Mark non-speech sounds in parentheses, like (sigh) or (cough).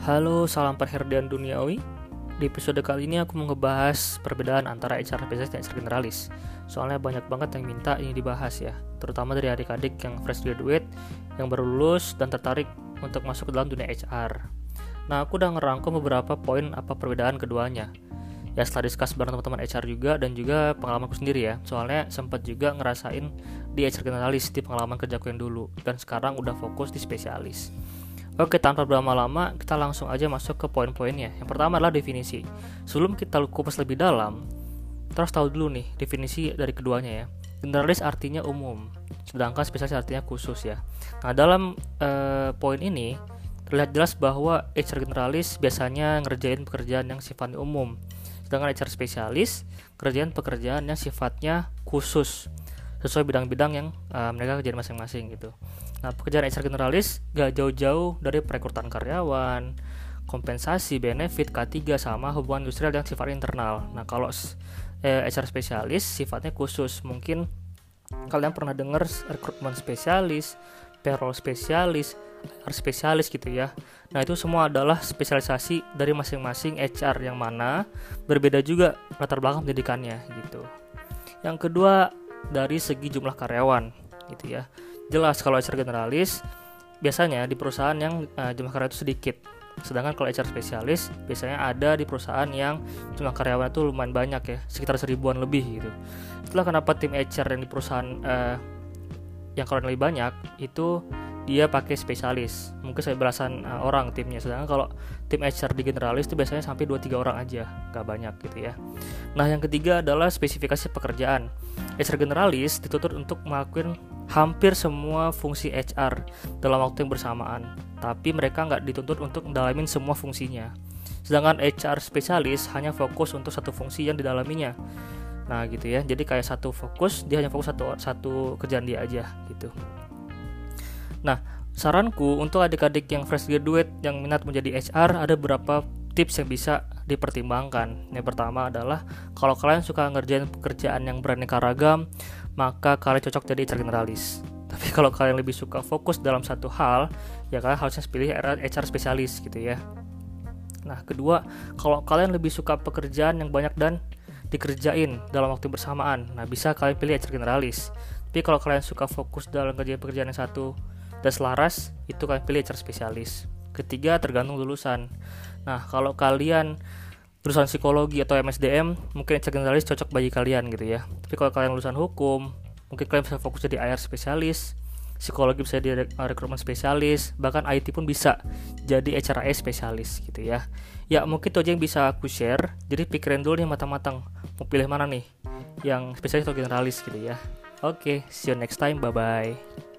Halo, salam perherdian duniawi. Di episode kali ini aku mau ngebahas perbedaan antara HR spesialis dan HR generalis. Soalnya banyak banget yang minta ini dibahas ya, terutama dari adik-adik yang fresh graduate, yang baru lulus dan tertarik untuk masuk ke dalam dunia HR. Nah, aku udah ngerangkum beberapa poin apa perbedaan keduanya. Ya setelah diskus bareng teman-teman HR juga dan juga pengalamanku sendiri ya. Soalnya sempat juga ngerasain di HR generalis di pengalaman kerjaku yang dulu dan sekarang udah fokus di spesialis. Oke, tanpa berlama-lama, kita langsung aja masuk ke poin-poinnya. Yang pertama adalah definisi. Sebelum kita kupas lebih dalam, terus tahu dulu nih definisi dari keduanya ya. Generalis artinya umum, sedangkan spesialis artinya khusus ya. Nah, dalam uh, poin ini terlihat jelas bahwa HR generalis biasanya ngerjain pekerjaan yang sifatnya umum, sedangkan HR spesialis kerjaan pekerjaan yang sifatnya khusus sesuai bidang-bidang yang uh, mereka kerjain masing-masing gitu. Nah, pekerjaan HR generalis gak jauh-jauh dari perekrutan karyawan, kompensasi, benefit, K3 sama hubungan industrial yang sifatnya internal. Nah, kalau eh, HR spesialis sifatnya khusus. Mungkin kalian pernah dengar rekrutmen spesialis, payroll spesialis, HR spesialis gitu ya. Nah, itu semua adalah spesialisasi dari masing-masing HR yang mana berbeda juga latar belakang pendidikannya gitu. Yang kedua, dari segi jumlah karyawan gitu ya. Jelas kalau HR generalis biasanya di perusahaan yang uh, jumlah karyawan itu sedikit. Sedangkan kalau HR spesialis biasanya ada di perusahaan yang jumlah karyawan itu lumayan banyak ya sekitar seribuan lebih gitu. Itulah kenapa tim HR yang di perusahaan uh, yang kalau lebih banyak itu dia pakai spesialis mungkin saya belasan uh, orang timnya sedangkan kalau tim HR di generalis itu biasanya sampai 2-3 orang aja gak banyak gitu ya nah yang ketiga adalah spesifikasi pekerjaan HR generalis dituntut untuk melakukan hampir semua fungsi HR dalam waktu yang bersamaan, tapi mereka nggak dituntut untuk mendalamin semua fungsinya. Sedangkan HR spesialis hanya fokus untuk satu fungsi yang didalaminya. Nah gitu ya, jadi kayak satu fokus dia hanya fokus satu satu kerjaan dia aja gitu. Nah saranku untuk adik-adik yang fresh graduate yang minat menjadi HR ada beberapa tips yang bisa dipertimbangkan. Yang pertama adalah kalau kalian suka ngerjain pekerjaan yang beraneka ragam, maka kalian cocok jadi HR generalis. (laughs) Tapi kalau kalian lebih suka fokus dalam satu hal, ya kalian harusnya pilih HR spesialis gitu ya. Nah, kedua, kalau kalian lebih suka pekerjaan yang banyak dan dikerjain dalam waktu bersamaan, nah bisa kalian pilih HR generalis. Tapi kalau kalian suka fokus dalam kerjaan pekerjaan yang satu dan selaras, itu kalian pilih HR spesialis. Ketiga, tergantung lulusan. Nah, kalau kalian lulusan psikologi atau MSDM mungkin HR generalis cocok bagi kalian gitu ya. Tapi kalau kalian lulusan hukum mungkin kalian bisa fokus jadi IR spesialis psikologi bisa jadi rekrutmen spesialis bahkan IT pun bisa jadi HRIS spesialis gitu ya. Ya mungkin itu aja yang bisa aku share. Jadi pikirin dulu nih matang-matang. Mau pilih mana nih? Yang spesialis atau generalis gitu ya. Oke okay, see you next time. Bye bye